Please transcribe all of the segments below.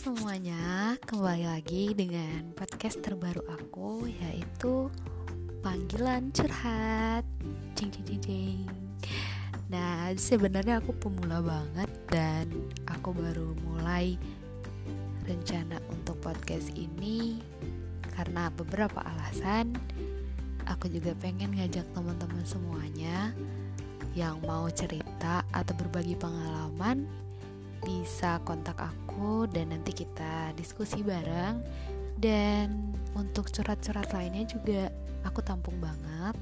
semuanya, kembali lagi dengan podcast terbaru aku yaitu Panggilan Curhat. Cing cing cing cing. Nah, sebenarnya aku pemula banget dan aku baru mulai rencana untuk podcast ini karena beberapa alasan. Aku juga pengen ngajak teman-teman semuanya yang mau cerita atau berbagi pengalaman bisa kontak aku dan nanti kita diskusi bareng. Dan untuk curhat-curhat lainnya juga aku tampung banget.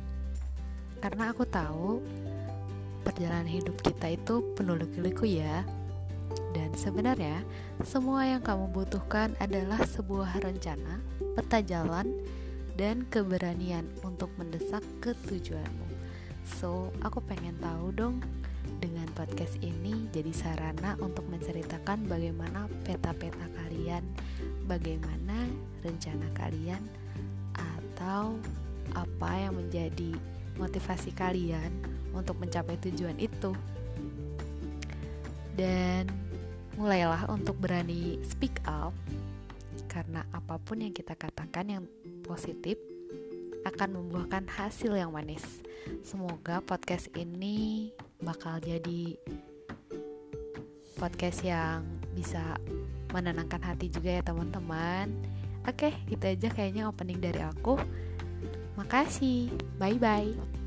Karena aku tahu perjalanan hidup kita itu penuh liku-liku ya. Dan sebenarnya semua yang kamu butuhkan adalah sebuah rencana, peta jalan, dan keberanian untuk mendesak ke tujuanmu. So, aku pengen tahu dong dengan podcast ini jadi sarana untuk menceritakan bagaimana peta-peta kalian, bagaimana rencana kalian, atau apa yang menjadi motivasi kalian untuk mencapai tujuan itu. Dan mulailah untuk berani speak up karena apa pun yang kita katakan yang positif akan membuahkan hasil yang manis. Semoga podcast ini bakal jadi podcast yang bisa menenangkan hati juga ya teman-teman. Oke, itu aja kayaknya opening dari aku. Makasih. Bye bye.